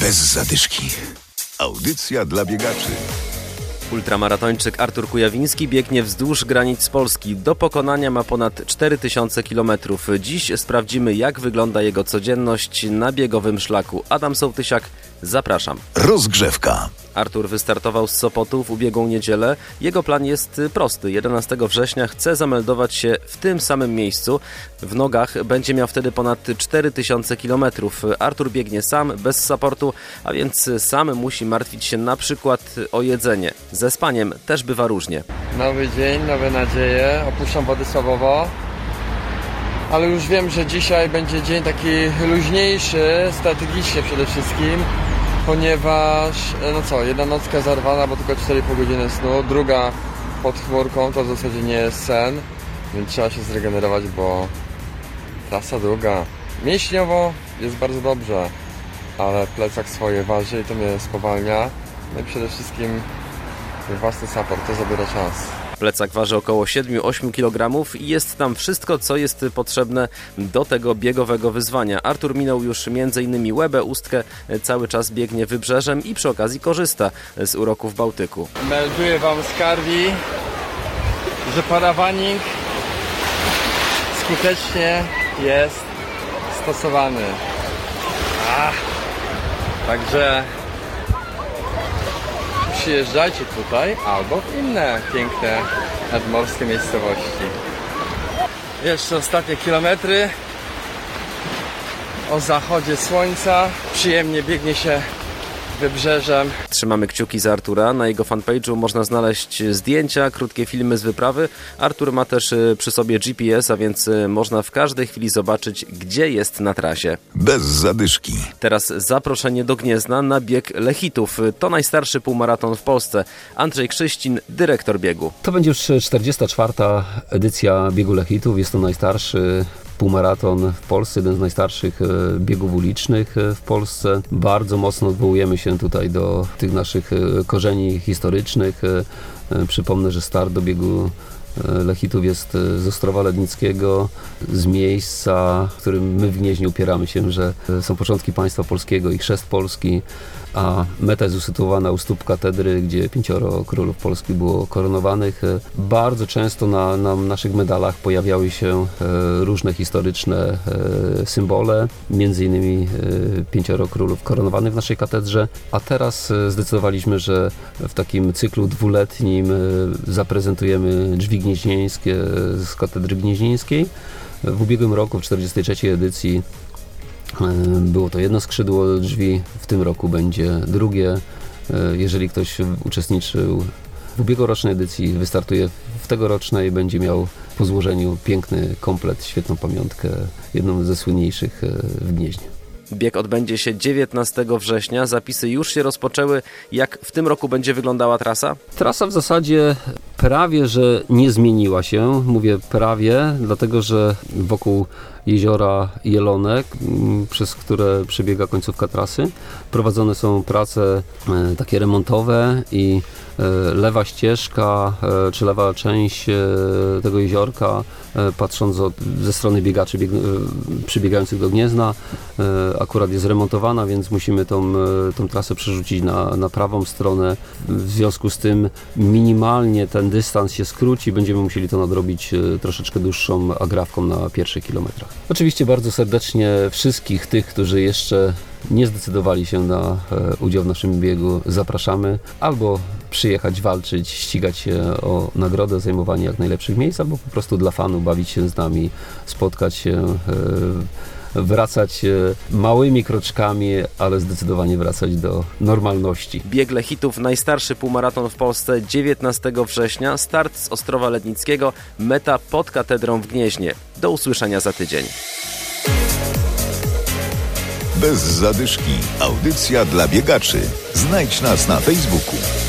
Bez zadyszki. Audycja dla biegaczy. Ultramaratończyk Artur Kujawiński biegnie wzdłuż granic Polski. Do pokonania ma ponad 4000 km. Dziś sprawdzimy, jak wygląda jego codzienność na biegowym szlaku. Adam Sołtysiak, zapraszam. Rozgrzewka. Artur wystartował z Sopotu w ubiegłą niedzielę. Jego plan jest prosty. 11 września chce zameldować się w tym samym miejscu. W nogach będzie miał wtedy ponad 4000 km. Artur biegnie sam, bez supportu, a więc sam musi martwić się na przykład o jedzenie. Ze spaniem też bywa różnie. Nowy dzień, nowe nadzieje. Opuszczam Władysławowo. Ale już wiem, że dzisiaj będzie dzień taki luźniejszy, strategicznie przede wszystkim, ponieważ, no co, jedna nocka zarwana, bo tylko 4,5 godziny snu, druga pod chmurką, to w zasadzie nie jest sen, więc trzeba się zregenerować, bo trasa długa. Mięśniowo jest bardzo dobrze, ale plecak swoje waży i to mnie spowalnia. No i przede wszystkim własny support, to zabiera czas. Plecak waży około 7-8 kg i jest tam wszystko, co jest potrzebne do tego biegowego wyzwania. Artur minął już m.in. Łebę, Ustkę, cały czas biegnie wybrzeżem i przy okazji korzysta z uroków Bałtyku. Melduję Wam z że parawaning skutecznie jest stosowany. Ach, także przyjeżdżajcie tutaj albo w inne piękne nadmorskie miejscowości. Jeszcze ostatnie kilometry o zachodzie słońca. Przyjemnie biegnie się wybrzeżem. Trzymamy kciuki za Artura. Na jego fanpage'u można znaleźć zdjęcia, krótkie filmy z wyprawy. Artur ma też y, przy sobie GPS, a więc y, można w każdej chwili zobaczyć, gdzie jest na trasie. Bez zadyszki. Teraz zaproszenie do Gniezna na bieg Lechitów. To najstarszy półmaraton w Polsce. Andrzej Krzyścin, dyrektor biegu. To będzie już 44. edycja biegu Lechitów. Jest to najstarszy półmaraton w Polsce, jeden z najstarszych e, biegów ulicznych e, w Polsce. Bardzo mocno odwołujemy się tutaj do tych naszych e, korzeni historycznych. Przypomnę, że start do biegu Lechitów jest z Ostrowa Lednickiego, z miejsca, w którym my w Gnieźnie upieramy się, że są początki państwa polskiego i chrzest Polski, a meta jest usytuowana u stóp katedry, gdzie pięcioro królów Polski było koronowanych. Bardzo często na, na naszych medalach pojawiały się różne historyczne symbole, między innymi pięcioro królów koronowanych w naszej katedrze, a teraz zdecydowaliśmy, że w takim cyklu dwuletnim zaprezentujemy drzwi gnieźnieńskie z katedry gnieźnieńskiej. W ubiegłym roku, w 43. edycji, było to jedno skrzydło drzwi, w tym roku będzie drugie. Jeżeli ktoś uczestniczył w ubiegłorocznej edycji, wystartuje w tegorocznej, będzie miał po złożeniu piękny komplet, świetną pamiątkę, jedną ze słynniejszych w Gnieźnie. Bieg odbędzie się 19 września. Zapisy już się rozpoczęły. Jak w tym roku będzie wyglądała trasa? Trasa w zasadzie prawie, że nie zmieniła się. Mówię prawie, dlatego że wokół jeziora Jelonek, przez które przebiega końcówka trasy, prowadzone są prace takie remontowe i lewa ścieżka, czy lewa część tego jeziorka, patrząc od, ze strony biegaczy bieg, przybiegających do Gniezna, akurat jest remontowana, więc musimy tą, tą trasę przerzucić na, na prawą stronę. W związku z tym minimalnie ten dystans się skróci, będziemy musieli to nadrobić troszeczkę dłuższą agrafką na pierwszych kilometrach. Oczywiście bardzo serdecznie wszystkich tych, którzy jeszcze nie zdecydowali się na udział w naszym biegu, zapraszamy albo przyjechać, walczyć, ścigać się o nagrodę, zajmowanie jak najlepszych miejsc, albo po prostu dla fanu bawić się z nami, spotkać się, wracać małymi kroczkami, ale zdecydowanie wracać do normalności. Bieg Lechitów, najstarszy półmaraton w Polsce, 19 września, start z Ostrowa Lednickiego, meta pod katedrą w Gnieźnie. Do usłyszenia za tydzień. Bez zadyszki. Audycja dla biegaczy. Znajdź nas na Facebooku.